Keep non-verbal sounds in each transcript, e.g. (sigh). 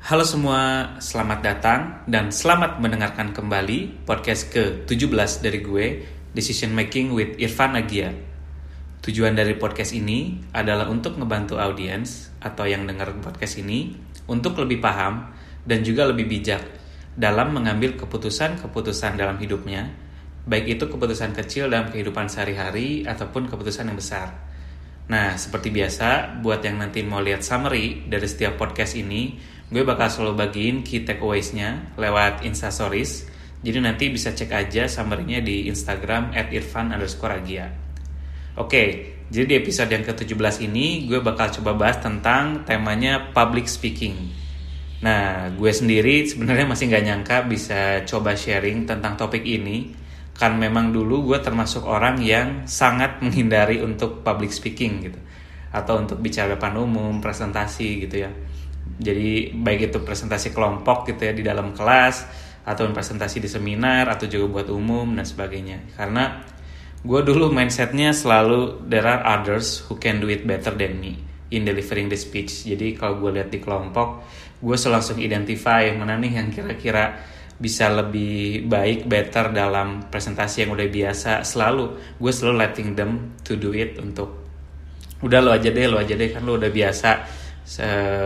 Halo semua, selamat datang dan selamat mendengarkan kembali podcast ke-17 dari gue, Decision Making with Irfan Agia. Tujuan dari podcast ini adalah untuk ngebantu audiens atau yang dengar podcast ini untuk lebih paham dan juga lebih bijak dalam mengambil keputusan-keputusan dalam hidupnya, baik itu keputusan kecil dalam kehidupan sehari-hari ataupun keputusan yang besar. Nah, seperti biasa, buat yang nanti mau lihat summary dari setiap podcast ini, gue bakal selalu bagiin key takeaways-nya lewat instastories jadi nanti bisa cek aja summary-nya di Instagram at irfan underscore agia. Oke jadi di episode yang ke-17 ini gue bakal coba bahas tentang temanya public speaking. Nah gue sendiri sebenarnya masih nggak nyangka bisa coba sharing tentang topik ini kan memang dulu gue termasuk orang yang sangat menghindari untuk public speaking gitu atau untuk bicara depan umum presentasi gitu ya jadi baik itu presentasi kelompok gitu ya di dalam kelas atau presentasi di seminar atau juga buat umum dan sebagainya. Karena gue dulu mindsetnya selalu there are others who can do it better than me in delivering the speech. Jadi kalau gue lihat di kelompok gue langsung identify mana nih yang kira-kira bisa lebih baik better dalam presentasi yang udah biasa. Selalu gue selalu letting them to do it untuk udah lo aja deh lo aja deh kan lo udah biasa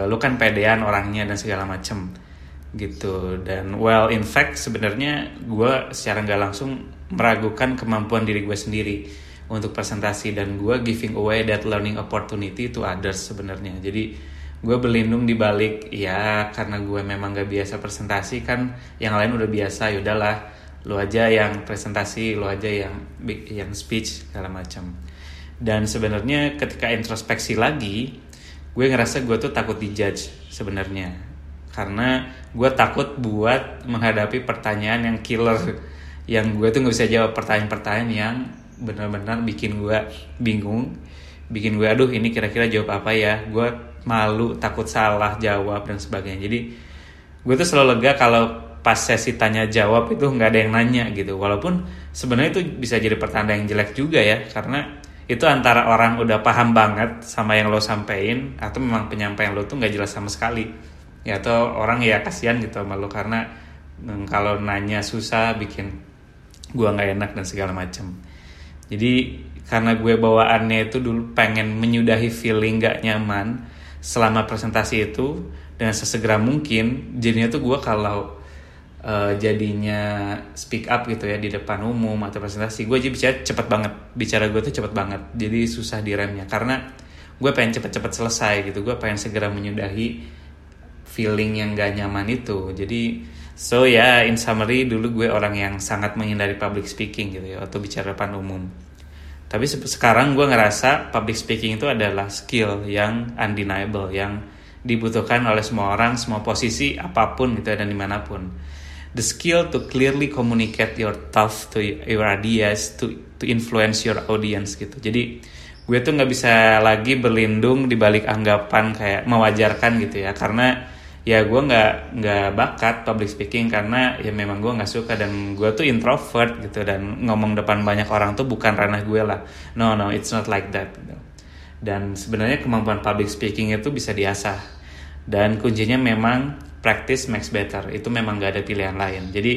lu kan pedean orangnya dan segala macem gitu. Dan well in fact sebenarnya gue secara nggak langsung meragukan kemampuan diri gue sendiri untuk presentasi. Dan gue giving away that learning opportunity to others sebenarnya. Jadi gue berlindung di balik ya karena gue memang gak biasa presentasi kan yang lain udah biasa yaudahlah lu aja yang presentasi lu aja yang yang speech segala macam dan sebenarnya ketika introspeksi lagi gue ngerasa gue tuh takut dijudge sebenarnya. Karena gue takut buat menghadapi pertanyaan yang killer. Yang gue tuh nggak bisa jawab pertanyaan-pertanyaan yang benar-benar bikin gue bingung. Bikin gue aduh ini kira-kira jawab apa ya? Gue malu takut salah jawab dan sebagainya. Jadi gue tuh selalu lega kalau pas sesi tanya jawab itu nggak ada yang nanya gitu. Walaupun sebenarnya itu bisa jadi pertanyaan yang jelek juga ya. Karena itu antara orang udah paham banget sama yang lo sampein atau memang penyampaian lo tuh nggak jelas sama sekali. Ya atau orang ya kasihan gitu sama lo karena mm, kalau nanya susah bikin gue nggak enak dan segala macam jadi karena gue bawaannya itu dulu pengen menyudahi feeling gak nyaman selama presentasi itu dengan sesegera mungkin jadinya tuh gue kalau uh, jadinya speak up gitu ya di depan umum atau presentasi gue aja bicara cepet banget. Bicara gue tuh cepet banget. Jadi susah diremnya karena gue pengen cepet-cepet selesai gitu. Gue pengen segera menyudahi feeling yang gak nyaman itu. Jadi so ya yeah, in summary dulu gue orang yang sangat menghindari public speaking gitu ya atau bicara depan umum. Tapi sekarang gue ngerasa public speaking itu adalah skill yang undeniable yang dibutuhkan oleh semua orang semua posisi apa pun gitu ya, dan di mana pun the skill to clearly communicate your thoughts to your ideas to to influence your audience gitu. Jadi gue tuh nggak bisa lagi berlindung di balik anggapan kayak mewajarkan gitu ya. Karena ya gue nggak nggak bakat public speaking karena ya memang gue nggak suka dan gue tuh introvert gitu dan ngomong depan banyak orang tuh bukan ranah gue lah. No no it's not like that gitu. dan sebenarnya kemampuan public speaking itu bisa diasah. Dan kuncinya memang practice makes better. Itu memang gak ada pilihan lain. Jadi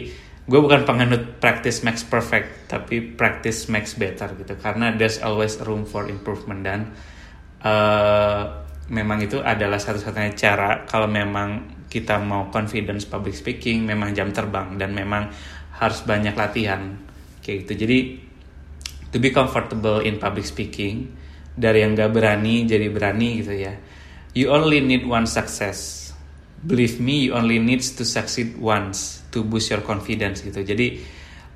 gue bukan penganut practice makes perfect tapi practice makes better gitu. Karena there's always room for improvement dan uh, memang itu adalah satu-satunya cara kalau memang kita mau confidence public speaking memang jam terbang dan memang harus banyak latihan kayak gitu. Jadi to be comfortable in public speaking dari yang gak berani jadi berani gitu ya. You only need one success believe me you only needs to succeed once to boost your confidence gitu. Jadi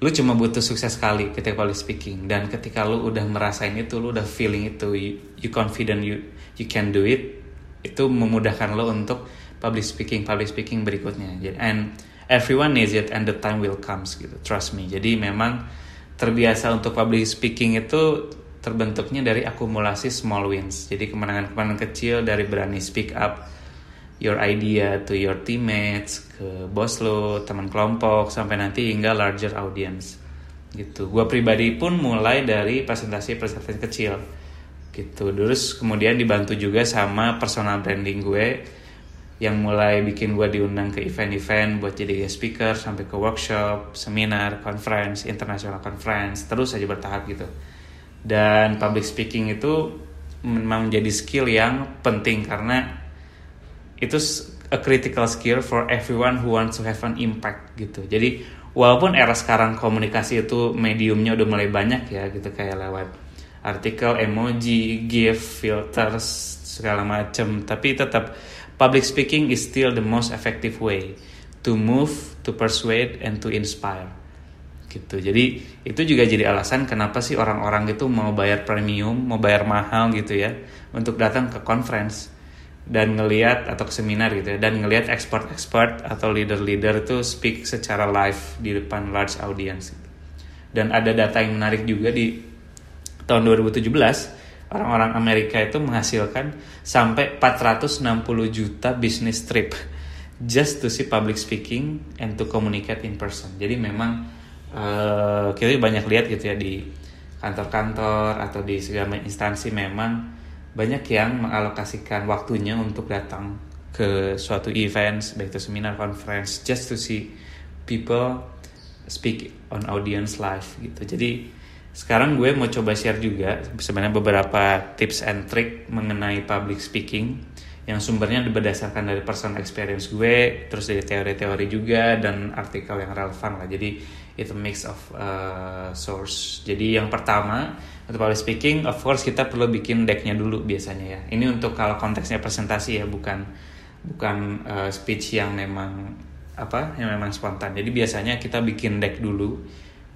lu cuma butuh sukses sekali ketika public speaking. Dan ketika lu udah merasain itu lu udah feeling itu you, you confident you you can do it itu memudahkan lo untuk public speaking public speaking berikutnya. And everyone needs it and the time will comes gitu trust me. Jadi memang terbiasa untuk public speaking itu terbentuknya dari akumulasi small wins. Jadi kemenangan-kemenangan kecil dari berani speak up your idea to your teammates, ke bos lo, teman kelompok, sampai nanti hingga larger audience. Gitu. Gue pribadi pun mulai dari presentasi-presentasi kecil. Gitu. Terus kemudian dibantu juga sama personal branding gue. yang mulai bikin gue diundang ke event-event buat jadi guest speaker sampai ke workshop, seminar, conference, international conference, terus aja bertahap gitu. Dan public speaking itu memang menjadi skill yang penting karena itu a critical skill for everyone who wants to have an impact gitu. Jadi walaupun era sekarang komunikasi itu mediumnya udah mulai banyak ya gitu kayak lewat artikel, emoji, GIF, filters segala macam, tapi tetap public speaking is still the most effective way to move, to persuade, and to inspire. Gitu. Jadi itu juga jadi alasan kenapa sih orang-orang itu mau bayar premium, mau bayar mahal gitu ya untuk datang ke conference dan ngelihat atau ke seminar gitu ya dan ngelihat expert-expert atau leader-leader itu speak secara live di depan large audience. Gitu. Dan ada data yang menarik juga di tahun 2017 orang-orang Amerika itu menghasilkan sampai 460 juta bisnis trip just to see public speaking and to communicate in person. Jadi memang uh, kita banyak lihat gitu ya di kantor-kantor atau di segala instansi memang banyak yang mengalokasikan waktunya untuk datang ke suatu event, baik itu seminar, conference, just to see people speak on audience live gitu. Jadi sekarang gue mau coba share juga sebenarnya beberapa tips and trick mengenai public speaking yang sumbernya berdasarkan dari personal experience gue, terus dari teori-teori juga dan artikel yang relevan lah. Jadi itu mix of uh, source. Jadi yang pertama untuk public speaking, of course kita perlu bikin decknya dulu biasanya ya. Ini untuk kalau konteksnya presentasi ya, bukan bukan uh, speech yang memang apa, yang memang spontan. Jadi biasanya kita bikin deck dulu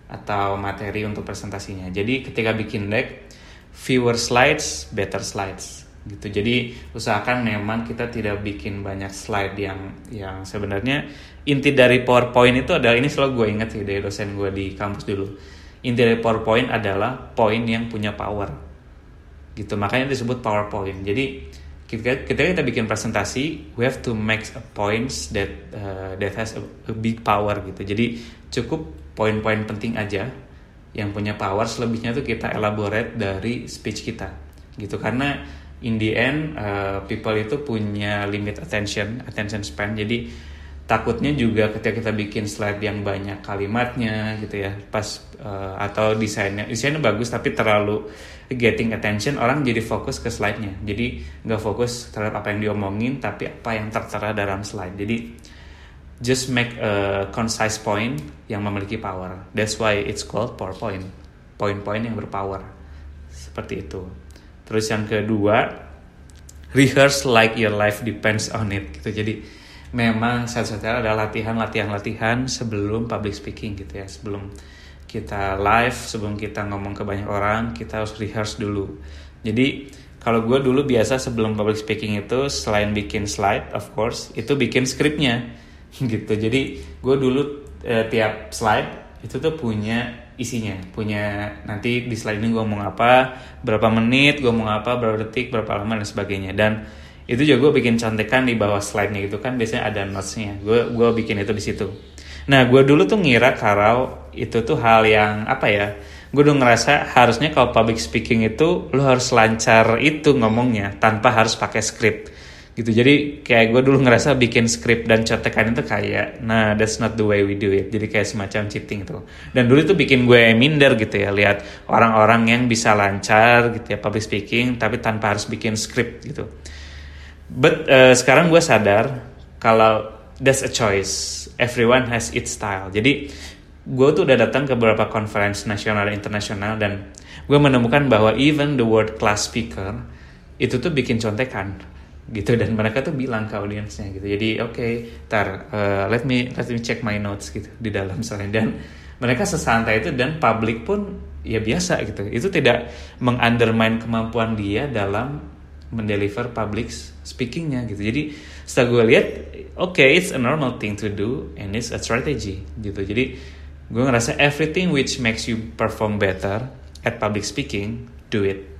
atau materi untuk presentasinya. Jadi ketika bikin deck, fewer slides, better slides gitu. Jadi usahakan memang kita tidak bikin banyak slide yang yang sebenarnya inti dari PowerPoint itu adalah ini selalu gue ingat sih dari dosen gue di kampus dulu. Inti dari PowerPoint adalah poin yang punya power. Gitu. Makanya disebut PowerPoint. Jadi ketika kita bikin presentasi, we have to make a points that uh, that has a, a big power gitu. Jadi cukup poin-poin penting aja yang punya power selebihnya tuh kita elaborate dari speech kita gitu karena in the end uh, people itu punya limit attention attention span jadi takutnya juga ketika kita bikin slide yang banyak kalimatnya gitu ya pas uh, atau desainnya desainnya bagus tapi terlalu getting attention orang jadi fokus ke slide-nya jadi nggak fokus terhadap apa yang diomongin tapi apa yang tertera dalam slide jadi just make a concise point yang memiliki power. That's why it's called PowerPoint. Poin-poin yang berpower. Seperti itu. Terus yang kedua, rehearse like your life depends on it gitu. Jadi memang satu-satunya adalah latihan, latihan, latihan sebelum public speaking gitu ya. Sebelum kita live, sebelum kita ngomong ke banyak orang, kita harus rehearse dulu. Jadi kalau gue dulu biasa sebelum public speaking itu selain bikin slide, of course, itu bikin skripnya (laughs) gitu jadi gue dulu eh, tiap slide itu tuh punya isinya. Punya nanti di slide ini gue ngomong apa berapa menit gue ngomong apa berapa detik berapa lama dan sebagainya. Dan itu juga gue bikin contekan di bawah slide-nya gitu kan biasanya ada notes-nya. Gue gue bikin itu di situ. Nah gue dulu tuh ngira kalau itu tuh hal yang apa ya gue udah ngerasa harusnya kalau public speaking itu lo harus lancar itu ngomongnya tanpa harus pakai script gitu. Jadi kayak gue dulu ngerasa bikin skrip dan contekan itu kayak nah that's not the way we do it. Jadi kayak semacam cheating tuh. Dan dulu itu bikin gue minder gitu ya lihat orang-orang yang bisa lancar gitu ya public speaking tapi tanpa harus bikin skrip gitu. But uh, sekarang gue sadar kalau that's a choice. Everyone has its style. Jadi gue tuh udah datang ke beberapa conference nasional dan internasional dan gue menemukan bahwa even the world class speaker itu tuh bikin contekan gitu. Dan mereka tuh bilang ke audiensnya gitu. Jadi oke okay, tar uh, let me let me check my notes gitu di dalam misalnya dan mereka sesantai itu dan publik pun ya biasa gitu. Itu tidak mengundermine kemampuan dia dalam mendeliver public speakingnya gitu. Jadi setelah gue lihat oke okay, it's a normal thing to do and it's a strategy gitu. Jadi gue ngerasa everything which makes you perform better at public speaking do it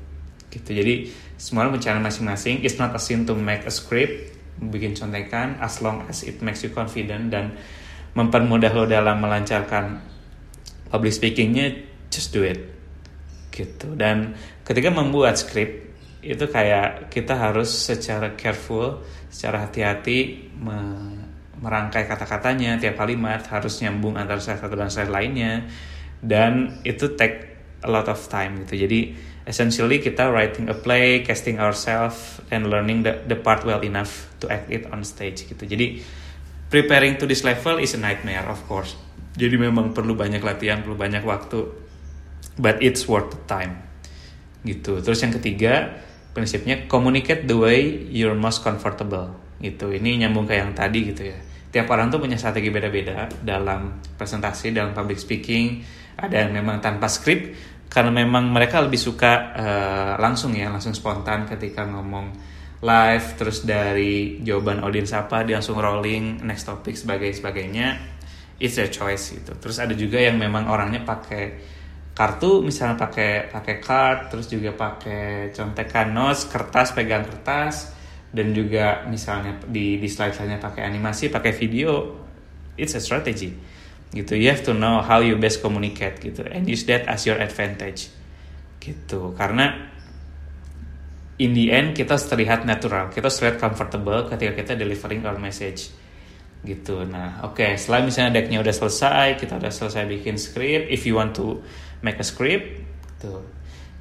gitu. Jadi semua mencari masing-masing it's not a sin to make a script bikin contekan as long as it makes you confident dan mempermudah lo dalam melancarkan public speakingnya just do it. Gitu. Dan ketika membuat script itu kayak kita harus secara careful, secara hati-hati me merangkai kata-katanya. Tiap kalimat harus nyambung antara satu dan slide lainnya. Dan itu take a lot of time gitu. Jadi essentially kita writing a play casting ourselves and learning the, the part well enough to act it on stage gitu. Jadi preparing to this level is a nightmare of course. Jadi memang perlu banyak latihan perlu banyak waktu but it's worth the time gitu. Terus yang ketiga prinsipnya communicate the way you're most comfortable gitu. Ini nyambung ke yang tadi gitu ya. Tiap orang tuh punya strategi beda-beda dalam presentasi dalam public speaking. Ada yang memang tanpa skrip karena memang mereka lebih suka uh, langsung ya langsung spontan ketika ngomong live terus dari jawaban audiens apa dia langsung rolling next topic sebagai sebagainya it's a choice gitu. Terus ada juga yang memang orangnya pakai kartu misalnya pakai pakai card terus juga pakai contekan notes kertas pegang kertas dan juga misalnya di di slide slide pakai animasi pakai video it's a strategy gitu. You have to know how you best communicate gitu. And use that as your advantage. Gitu. Karena in the end kita terlihat natural. Kita terlihat comfortable ketika kita delivering our message. Gitu. Nah oke. Okay, setelah misalnya decknya udah selesai kita udah selesai bikin script. If you want to make a script gitu.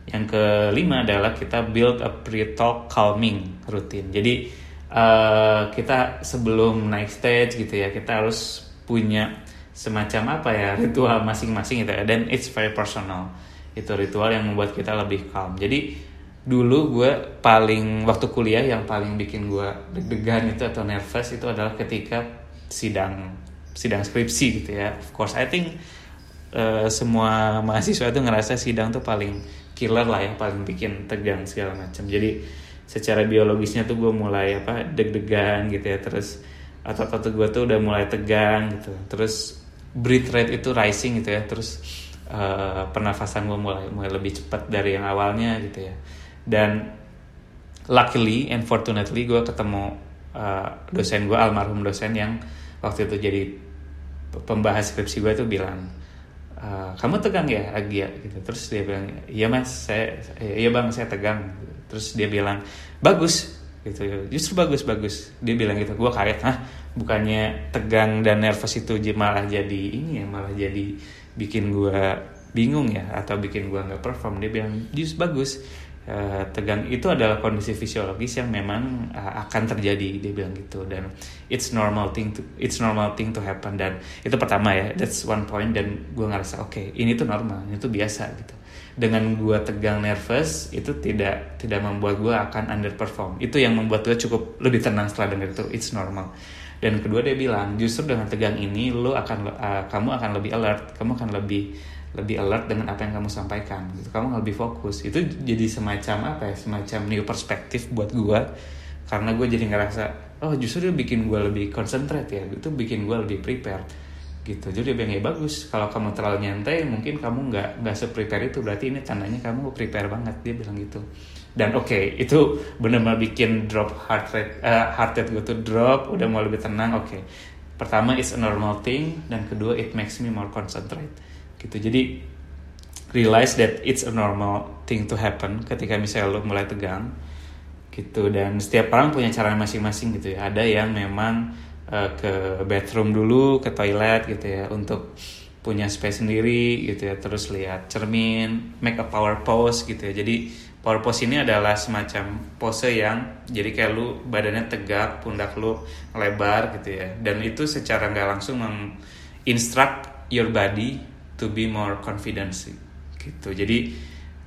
Yang kelima adalah kita build a pre-talk calming rutin. Jadi uh, kita sebelum naik stage gitu ya, kita harus punya semacam apa ya ritual masing-masing gitu ya. Dan it's very personal. Itu ritual yang membuat kita lebih calm. Jadi dulu gue paling waktu kuliah yang paling bikin gue deg-degan itu atau nervous itu adalah ketika sidang sidang skripsi gitu ya. Of course, I think uh, semua mahasiswa itu ngerasa sidang tuh paling killer lah yang paling bikin tegang segala macam jadi secara biologisnya tuh gue mulai apa deg-degan gitu ya terus atau atau gue tuh udah mulai tegang gitu terus breath rate itu rising gitu ya. Terus uh, pernafasan gue mulai mulai lebih cepat dari yang awalnya gitu ya. Dan luckily and fortunately gue ketemu uh, dosen gue almarhum dosen yang waktu itu jadi pembahas skripsi gue tuh bilang uh, kamu tegang ya Agia? Gitu. Terus dia bilang iya mas saya iya bang saya tegang. Terus dia bilang bagus. Gitu. Justru bagus bagus. Dia bilang gitu. Gue kaget ah bukannya tegang dan nervous itu malah jadi ini ya malah jadi bikin gue bingung ya atau bikin gue nggak perform. Dia bilang justru bagus. Uh, tegang itu adalah kondisi fisiologis yang memang uh, akan terjadi dia bilang gitu. Dan it's normal thing to it's normal thing to happen. Dan itu pertama ya that's one point. Dan gue ngerasa oke okay, ini tuh normal ini tuh biasa gitu. Dengan gue tegang nervous itu tidak tidak membuat gue akan underperform. Itu yang membuat gue cukup lebih tenang setelah dengar itu. It's normal dan kedua dia bilang justru dengan tegang ini lo akan uh, kamu akan lebih alert kamu akan lebih lebih alert dengan apa yang kamu sampaikan. Gitu. Kamu lebih fokus. Itu jadi semacam apa ya? Semacam new perspektif buat gue karena gue jadi ngerasa oh justru dia bikin gue lebih concentrate ya. Itu bikin gue lebih prepare gitu. Jadi dia bilang ya bagus. Kalau kamu terlalu nyantai mungkin kamu nggak nggak seprepare itu. Berarti ini tandanya kamu prepare banget. Dia bilang gitu dan oke okay, itu benar-benar bikin drop heart rate uh, heart rate gue tuh drop udah mau lebih tenang oke. Okay. pertama it's a normal thing dan kedua it makes me more concentrate. Gitu. Jadi realize that it's a normal thing to happen ketika misalnya lo mulai tegang. Gitu. Dan setiap orang punya cara masing-masing gitu ya. Ada yang memang uh, ke bathroom dulu ke toilet gitu ya untuk punya space sendiri gitu ya. Terus lihat cermin make a power pose gitu ya. Jadi power pose ini adalah semacam pose yang jadi kayak lu badannya tegak pundak lu lebar gitu ya. Dan itu secara nggak langsung menginstruct your body to be more confident gitu. Jadi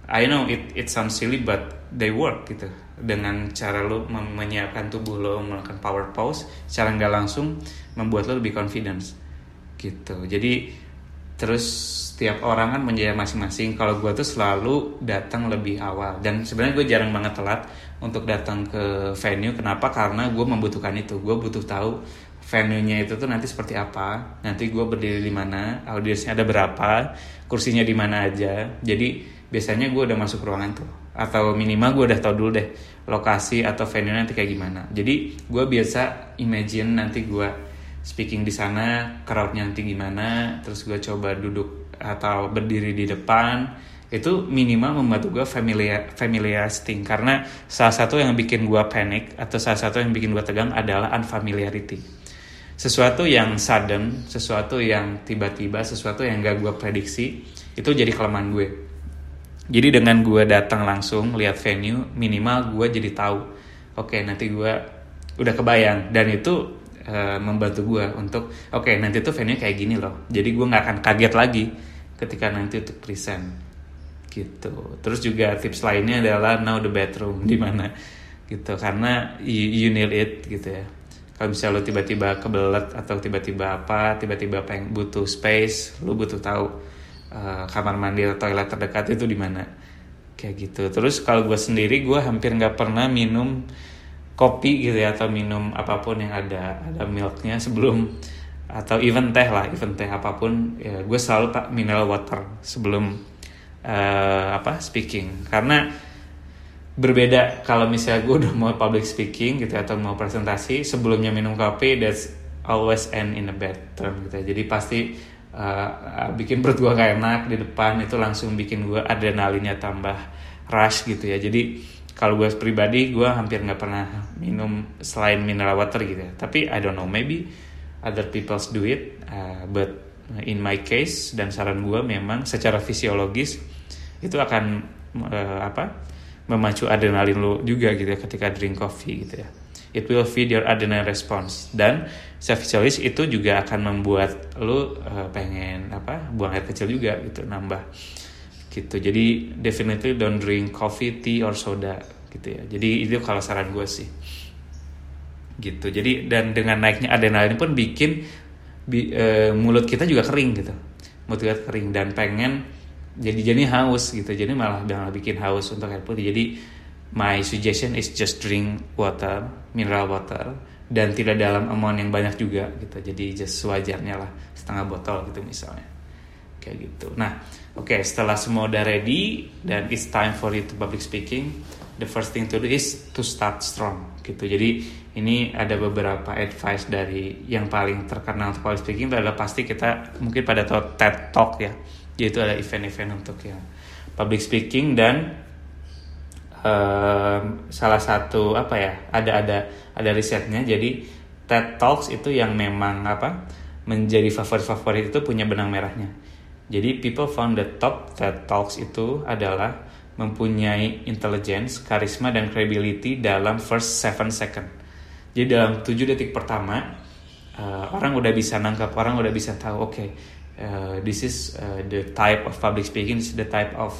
I know it it sounds silly but they work gitu. Dengan cara lo menyiapkan tubuh lo melakukan power pose secara nggak langsung membuat lo lebih confidence gitu. Jadi terus setiap orang kan menjadi masing-masing. Kalau gue tuh selalu datang lebih awal. Dan sebenarnya gue jarang banget telat untuk datang ke venue. Kenapa? Karena gue membutuhkan itu. Gue butuh tahu venue-nya itu tuh nanti seperti apa. Nanti gue berdiri di mana audiensnya ada berapa kursinya di mana aja. Jadi biasanya gue udah masuk ruangan tuh. Atau minimal gue udah tau dulu deh lokasi atau venue nanti kayak gimana. Jadi gue biasa imagine nanti gue speaking di sana crowdnya nanti gimana terus gue coba duduk atau berdiri di depan itu minimal membantu gue familiar familiarity karena salah satu yang bikin gue panik atau salah satu yang bikin gue tegang adalah unfamiliarity. Sesuatu yang sudden sesuatu yang tiba-tiba sesuatu yang gak gue prediksi itu jadi kelemahan gue. Jadi dengan gue datang langsung lihat venue minimal gue jadi tahu oke okay, nanti gue udah kebayang. Dan itu uh, membantu gue untuk oke okay, nanti tuh venue kayak gini loh jadi gue nggak akan kaget lagi ketika nanti untuk present. Gitu. Terus juga tips lainnya adalah know the bedroom di mana? Gitu karena you, you need it gitu ya. Kalau misalnya lo tiba-tiba kebelet atau tiba-tiba apa tiba-tiba pengen butuh space lo butuh tahu uh, kamar mandi atau toilet terdekat itu di mana. Kayak gitu. Terus kalau gue sendiri gue hampir nggak pernah minum kopi gitu ya atau minum apa pun yang ada ada milknya sebelum atau even teh lah even teh apa pun ya gue selalu pak mineral water sebelum uh, apa speaking. Karena berbeda kalau misalnya gue udah mau public speaking gitu atau mau presentasi sebelumnya minum kopi that's always end in a bad term gitu ya. jadi pasti uh, bikin perut gue gak enak di depan itu langsung bikin gue adrenalinnya tambah rush gitu ya. Jadi kalau gue pribadi gue hampir nggak pernah minum selain mineral water gitu ya. Tapi I don't know maybe other people do it uh, but in my case dan saran gue memang secara fisiologis itu akan uh, apa memacu adrenalin lo juga gitu ya ketika drink coffee gitu ya. It will feed your adrenaline response. Dan secara fisiologis itu juga akan membuat lo uh, pengen apa buang air kecil juga gitu nambah gitu. Jadi definitely don't drink coffee tea or soda gitu ya. Jadi itu kalau saran gue sih gitu. Jadi dan dengan naiknya adrenalin pun bikin bi, uh, mulut kita juga kering gitu. Mulut kita kering dan pengen jadi jadi haus gitu. Jadi malah malah bikin haus untuk air putih. Jadi my suggestion is just drink water mineral water dan tidak dalam amount yang banyak juga gitu. Jadi just sewajarnya lah setengah botol gitu misalnya. Kayak gitu. Nah oke okay, setelah semua udah ready dan it's time for you to public speaking the first thing to do is to start strong gitu. Jadi ini ada beberapa advice dari yang paling terkenal untuk public speaking adalah pasti kita mungkin pada TED Talk ya. Yaitu ada event-event untuk yang public speaking dan um, salah satu apa ya ada ada ada risetnya. Jadi TED Talks itu yang memang apa menjadi favorit-favorit itu punya benang merahnya. Jadi people found the top TED Talks itu adalah mempunyai intelligence, karisma dan credibility dalam first seven second. Jadi dalam tujuh detik pertama uh, orang udah bisa nangkap, orang udah bisa tahu oke okay, uh, this is uh, the type of public speaking, this is the type of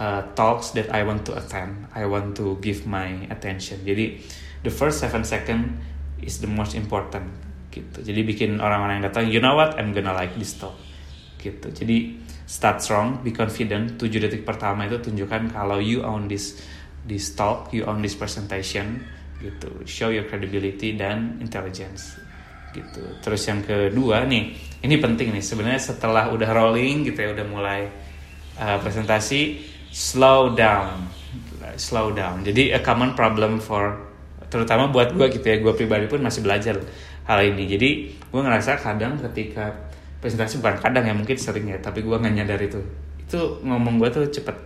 uh, talks that I want to attend. I want to give my attention. Jadi the first seven second is the most important gitu. Jadi bikin orang-orang yang datang, you know what, I'm gonna like this talk gitu. Jadi start strong, be confident. 7 detik pertama itu tunjukkan kalau you own this this talk, you own this presentation gitu. Show your credibility dan intelligence gitu. Terus yang kedua nih, ini penting nih sebenarnya setelah udah rolling gitu ya udah mulai uh, presentasi slow down, slow down. Jadi a common problem for terutama buat gue gitu ya, gue pribadi pun masih belajar hal ini. Jadi gue ngerasa kadang ketika presentasi bukan kadang ya mungkin sering ya, tapi gue nggak nyadar itu. Itu ngomong gue tuh cepet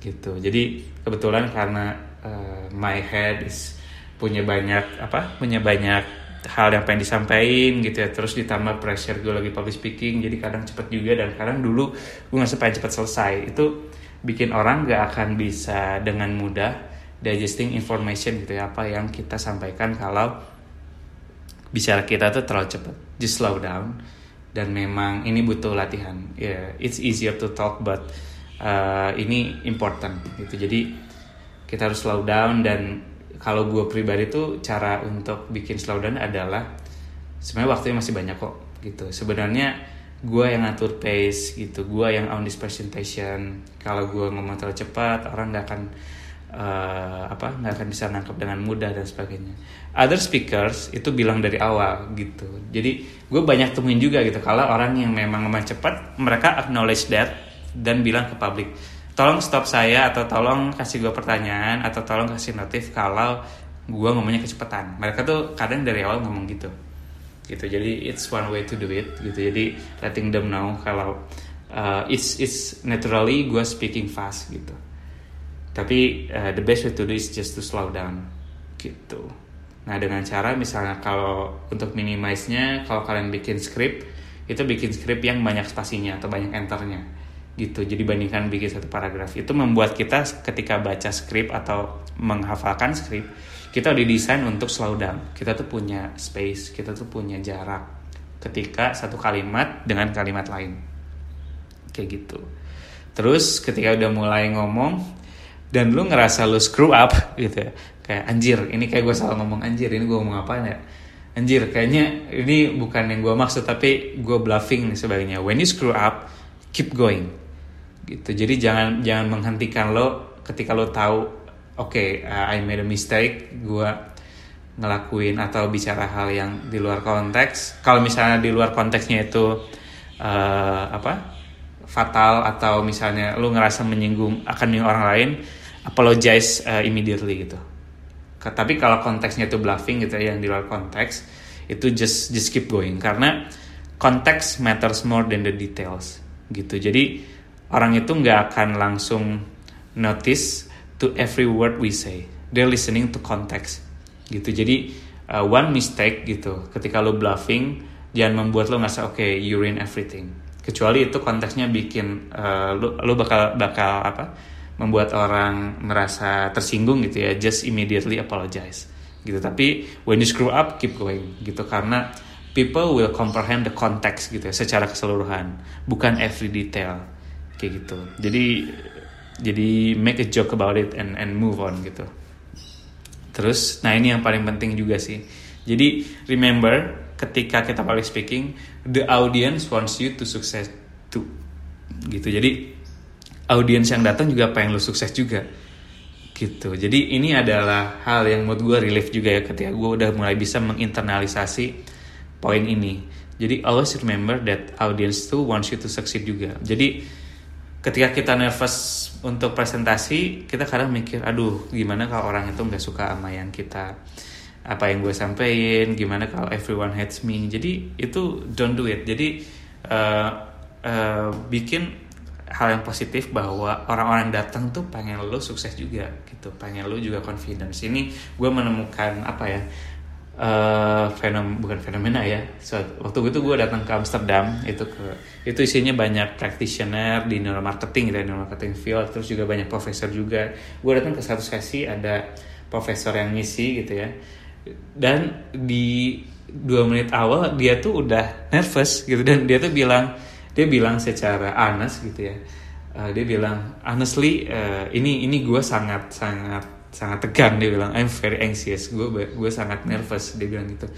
gitu. Jadi kebetulan karena uh, my head is punya banyak apa punya banyak hal yang pengen disampaikan gitu ya terus ditambah pressure gue lagi public speaking jadi kadang cepet juga dan kadang dulu gue nggak pengen cepet selesai itu bikin orang gak akan bisa dengan mudah digesting information gitu ya apa yang kita sampaikan kalau bicara kita tuh terlalu cepet just slow down dan memang ini butuh latihan. Ya yeah, it's easier to talk but uh, ini important gitu. Jadi kita harus slow down dan kalau gue pribadi tuh cara untuk bikin slowdown adalah sebenarnya waktunya masih banyak kok gitu. Sebenarnya gue yang ngatur pace gitu. Gue yang on this presentation. Kalau gue ngomong terlalu cepat orang nggak akan uh, apa nggak akan bisa nangkep dengan mudah dan sebagainya. Other speakers itu bilang dari awal gitu. Jadi gue banyak temuin juga gitu. Kalau orang yang memang ngomong cepat mereka acknowledge that dan bilang ke publik tolong stop saya atau tolong kasih gue pertanyaan atau tolong kasih notif kalau gue ngomongnya kecepatan. Mereka tuh kadang dari awal ngomong gitu. Gitu. Jadi it's one way to do it gitu. Jadi letting them know kalau uh, it's it's naturally gue speaking fast gitu tapi uh, the best way to do is just to slow down gitu. Nah dengan cara misalnya kalau untuk minimize-nya kalau kalian bikin script itu bikin script yang banyak spasinya atau banyak enternya gitu. Jadi bandingkan bikin satu paragraf. Itu membuat kita ketika baca script atau menghafalkan script kita udah desain untuk slow down. Kita tuh punya space kita tuh punya jarak ketika satu kalimat dengan kalimat lain. Kayak gitu. Terus ketika udah mulai ngomong dan lu ngerasa lu screw up gitu ya. Kayak anjir ini kayak gue salah ngomong anjir ini gue ngomong apa ya? Anjir kayaknya ini bukan yang gue maksud tapi gue bluffing nih sebagainya when you screw up keep going. Gitu. Jadi jangan jangan menghentikan lo ketika lo tahu oke okay, uh, I made a mistake gue ngelakuin atau bicara hal yang di luar konteks. Kalau misalnya di luar konteksnya itu uh, apa fatal atau misalnya lu ngerasa menyinggung akan orang lain apologize uh, immediately gitu tapi kalau konteksnya itu bluffing gitu ya yang di luar konteks itu just just keep going karena konteks matters more than the details gitu jadi orang itu nggak akan langsung notice to every word we say. They're listening to context. Gitu. Jadi uh, one mistake gitu. Ketika lo bluffing, jangan membuat lo ngerasa oke okay, you ruin everything. Kecuali itu konteksnya bikin uh, lo lo bakal bakal apa? Membuat orang merasa tersinggung gitu ya. Just immediately apologize. Gitu. Tapi when you screw up, keep going gitu karena people will comprehend the context gitu ya secara keseluruhan, bukan every detail kayak gitu. Jadi jadi make a joke about it and and move on gitu terus nah ini yang paling penting juga sih jadi remember ketika kita public speaking the audience wants you to success too gitu jadi audience yang datang juga pengen lu sukses juga. Gitu. Jadi ini adalah hal yang menurut gue relief juga ya ketika gue udah mulai bisa menginternalisasi poin ini. Jadi always remember that audience too wants you to succeed juga. Jadi ketika kita nervous untuk presentasi kita kadang mikir aduh gimana kalau orang itu nggak suka sama yang kita apa yang gue sampein gimana kalau everyone hates me? Jadi itu don't do it. Jadi uh, uh, bikin hal yang positif bahwa orang-orang datang tuh pengen lo sukses juga gitu. Pengen lo juga confidence. Ini gue menemukan apa ya uh, fenom bukan fenomena ya so, waktu itu gue datang ke Amsterdam itu ke itu isinya banyak practitioner di neuromarketing ya neuromarketing field terus juga banyak profesor juga. Gue datang ke satu sesi ada profesor yang ngisi gitu ya. Dan di dua menit awal dia tuh udah nervous gitu. Dan dia tuh bilang dia bilang secara honest gitu ya. Uh, dia bilang honestly uh, ini ini gue sangat sangat sangat tegang dia bilang. I'm very anxious. Gue gue sangat nervous dia bilang gitu.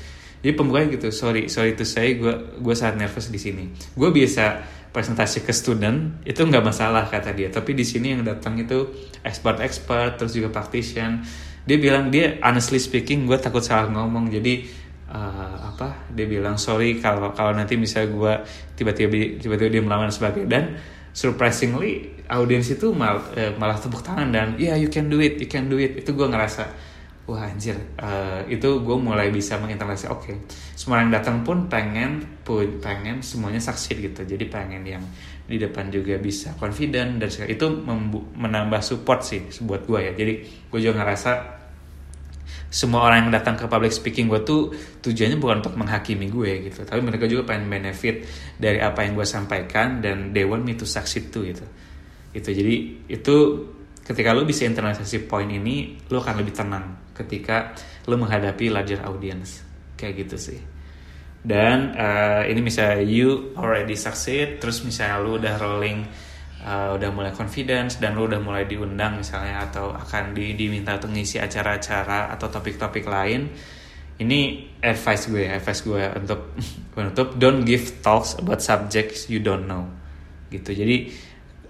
Jadi pembukanya gitu sorry sorry itu saya gue gue sangat nervous di sini. Gue biasa presentasi ke student itu nggak masalah kata dia. Tapi di sini yang datang itu expert expert terus juga practitioner dia bilang dia honestly speaking gue takut salah ngomong. Jadi uh, apa dia bilang sorry kalau kalau nanti misalnya gue tiba-tiba tiba-tiba dia melawan sebagai dan surprisingly audiens itu mal, eh, malah tepuk tangan dan ya yeah, you can do it you can do it. Itu gue ngerasa wah anjir uh, itu gue mulai bisa menginteraksi. Oke okay. semua yang datang pun pengen pun pengen semuanya succeed gitu. Jadi pengen yang di depan juga bisa confident dan itu menambah support sih buat gue ya. Jadi gue juga ngerasa semua orang yang datang ke public speaking gue tuh tujuannya bukan untuk menghakimi gue gitu. Tapi mereka juga pengen benefit dari apa yang gue sampaikan dan they want me to succeed too gitu. Itu jadi itu ketika lo bisa internalisasi poin ini lo akan lebih tenang ketika lo menghadapi larger audience. Kayak gitu sih. Dan uh, ini misalnya you already succeed terus misalnya lo udah rolling uh, udah mulai confidence dan lu udah mulai diundang misalnya atau akan di, diminta untuk ngisi acara-acara atau topik-topik lain ini advice gue advice gue untuk (laughs) untuk don't give talks about subjects you don't know gitu. Jadi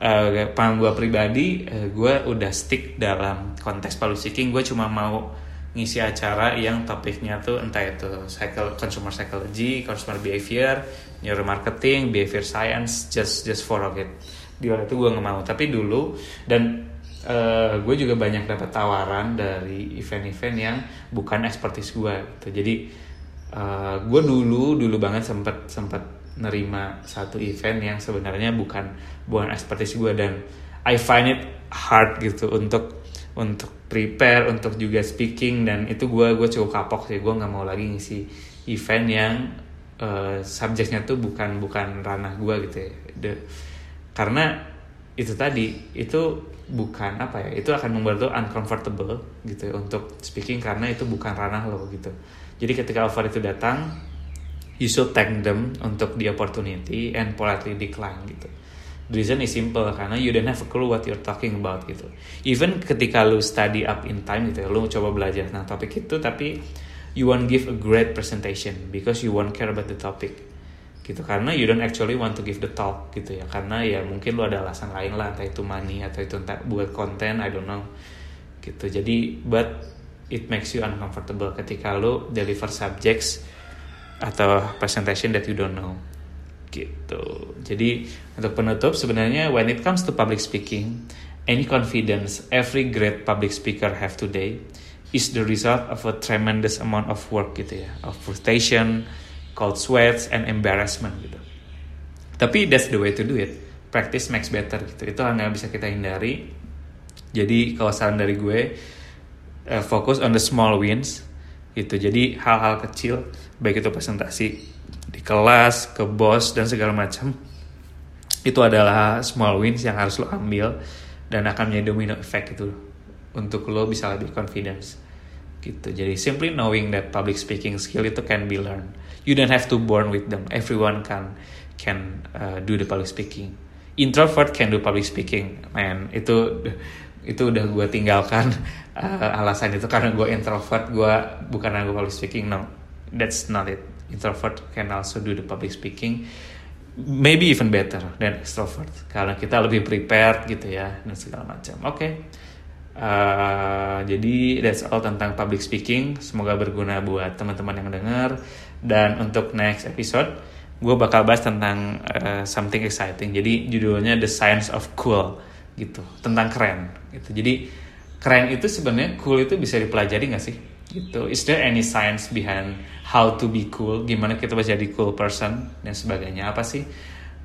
uh, paham gue pribadi uh, gue udah stick dalam konteks public speaking gue cuma mau ngisi acara yang topiknya tuh entah itu cycle consumer psychology, consumer behavior, neuromarketing, behavior science, just just for it di luar itu gue nggak mau. Tapi dulu dan uh, gue juga banyak dapat tawaran dari event-event yang bukan expertise gue gitu. Jadi uh, gue dulu dulu banget sempet sempet nerima satu event yang sebenarnya bukan bukan expertise gue dan I find it hard gitu untuk untuk prepare untuk juga speaking. Dan itu gue gue cukup kapok sih. Gue nggak mau lagi ngisi event yang uh, subjeknya tuh bukan bukan ranah gue gitu ya. The, karena itu tadi itu bukan apa ya itu akan membuat lo uncomfortable gitu ya, untuk speaking karena itu bukan ranah lo gitu. Jadi ketika offer itu datang you should thank them untuk the opportunity and politely decline gitu. The reason is simple karena you don't have a clue what you're talking about gitu. Even ketika lu study up in time gitu ya lu coba belajar tentang topik itu tapi you won't give a great presentation because you won't care about the topic gitu. Karena you don't actually want to give the talk gitu ya. Karena ya mungkin lu ada alasan lain lah entah itu money atau itu entah buat konten I don't know. Gitu. Jadi but it makes you uncomfortable ketika lu deliver subjects atau presentation that you don't know. Gitu. Jadi untuk penutup sebenarnya when it comes to public speaking any confidence every great public speaker have today is the result of a tremendous amount of work gitu ya. Of frustration cold sweats and embarrassment gitu. Tapi that's the way to do it. Practice makes better gitu. Itu hal bisa kita hindari. Jadi kalau saran dari gue, uh, fokus on the small wins gitu. Jadi hal-hal kecil, baik itu presentasi di kelas, ke bos dan segala macam, itu adalah small wins yang harus lo ambil dan akan menjadi domino effect itu untuk lo bisa lebih confidence gitu. Jadi simply knowing that public speaking skill itu can be learned you don't have to born with them. Everyone can can uh, do the public speaking. Introvert can do public speaking man. Itu itu udah gue tinggalkan (laughs) uh, alasan itu karena gue introvert. Gue bukan gue public speaking no. That's not it. Introvert can also do the public speaking. Maybe even better than extrovert. Karena kita lebih prepared gitu ya dan segala macam. Oke. Okay. Uh, jadi that's all tentang public speaking. Semoga berguna buat teman-teman yang dengar. Dan untuk next episode, gue bakal bahas tentang uh, something exciting. Jadi judulnya The Science of Cool gitu, tentang keren. Gitu. Jadi keren itu sebenarnya cool itu bisa dipelajari nggak sih? Gitu. Is there any science behind how to be cool? Gimana kita bisa jadi cool person dan sebagainya? Apa sih?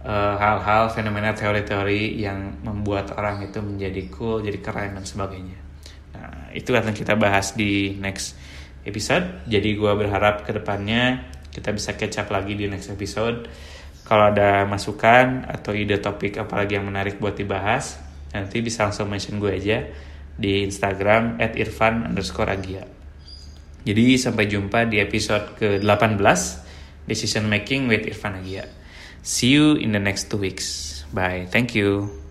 Eh, hal-hal uh, fenomena teori-teori yang membuat orang itu menjadi cool, jadi keren dan sebagainya. Nah, itu akan kita bahas di next episode. Jadi gue berharap ke depannya kita bisa catch up lagi di next episode. Kalau ada masukan atau ide topik apalagi yang menarik buat dibahas, nanti bisa langsung mention gue aja di Instagram at irfan underscore agia. Jadi sampai jumpa di episode ke-18 Decision Making with Irfan Agia. See you in the next two weeks. Bye. Thank you.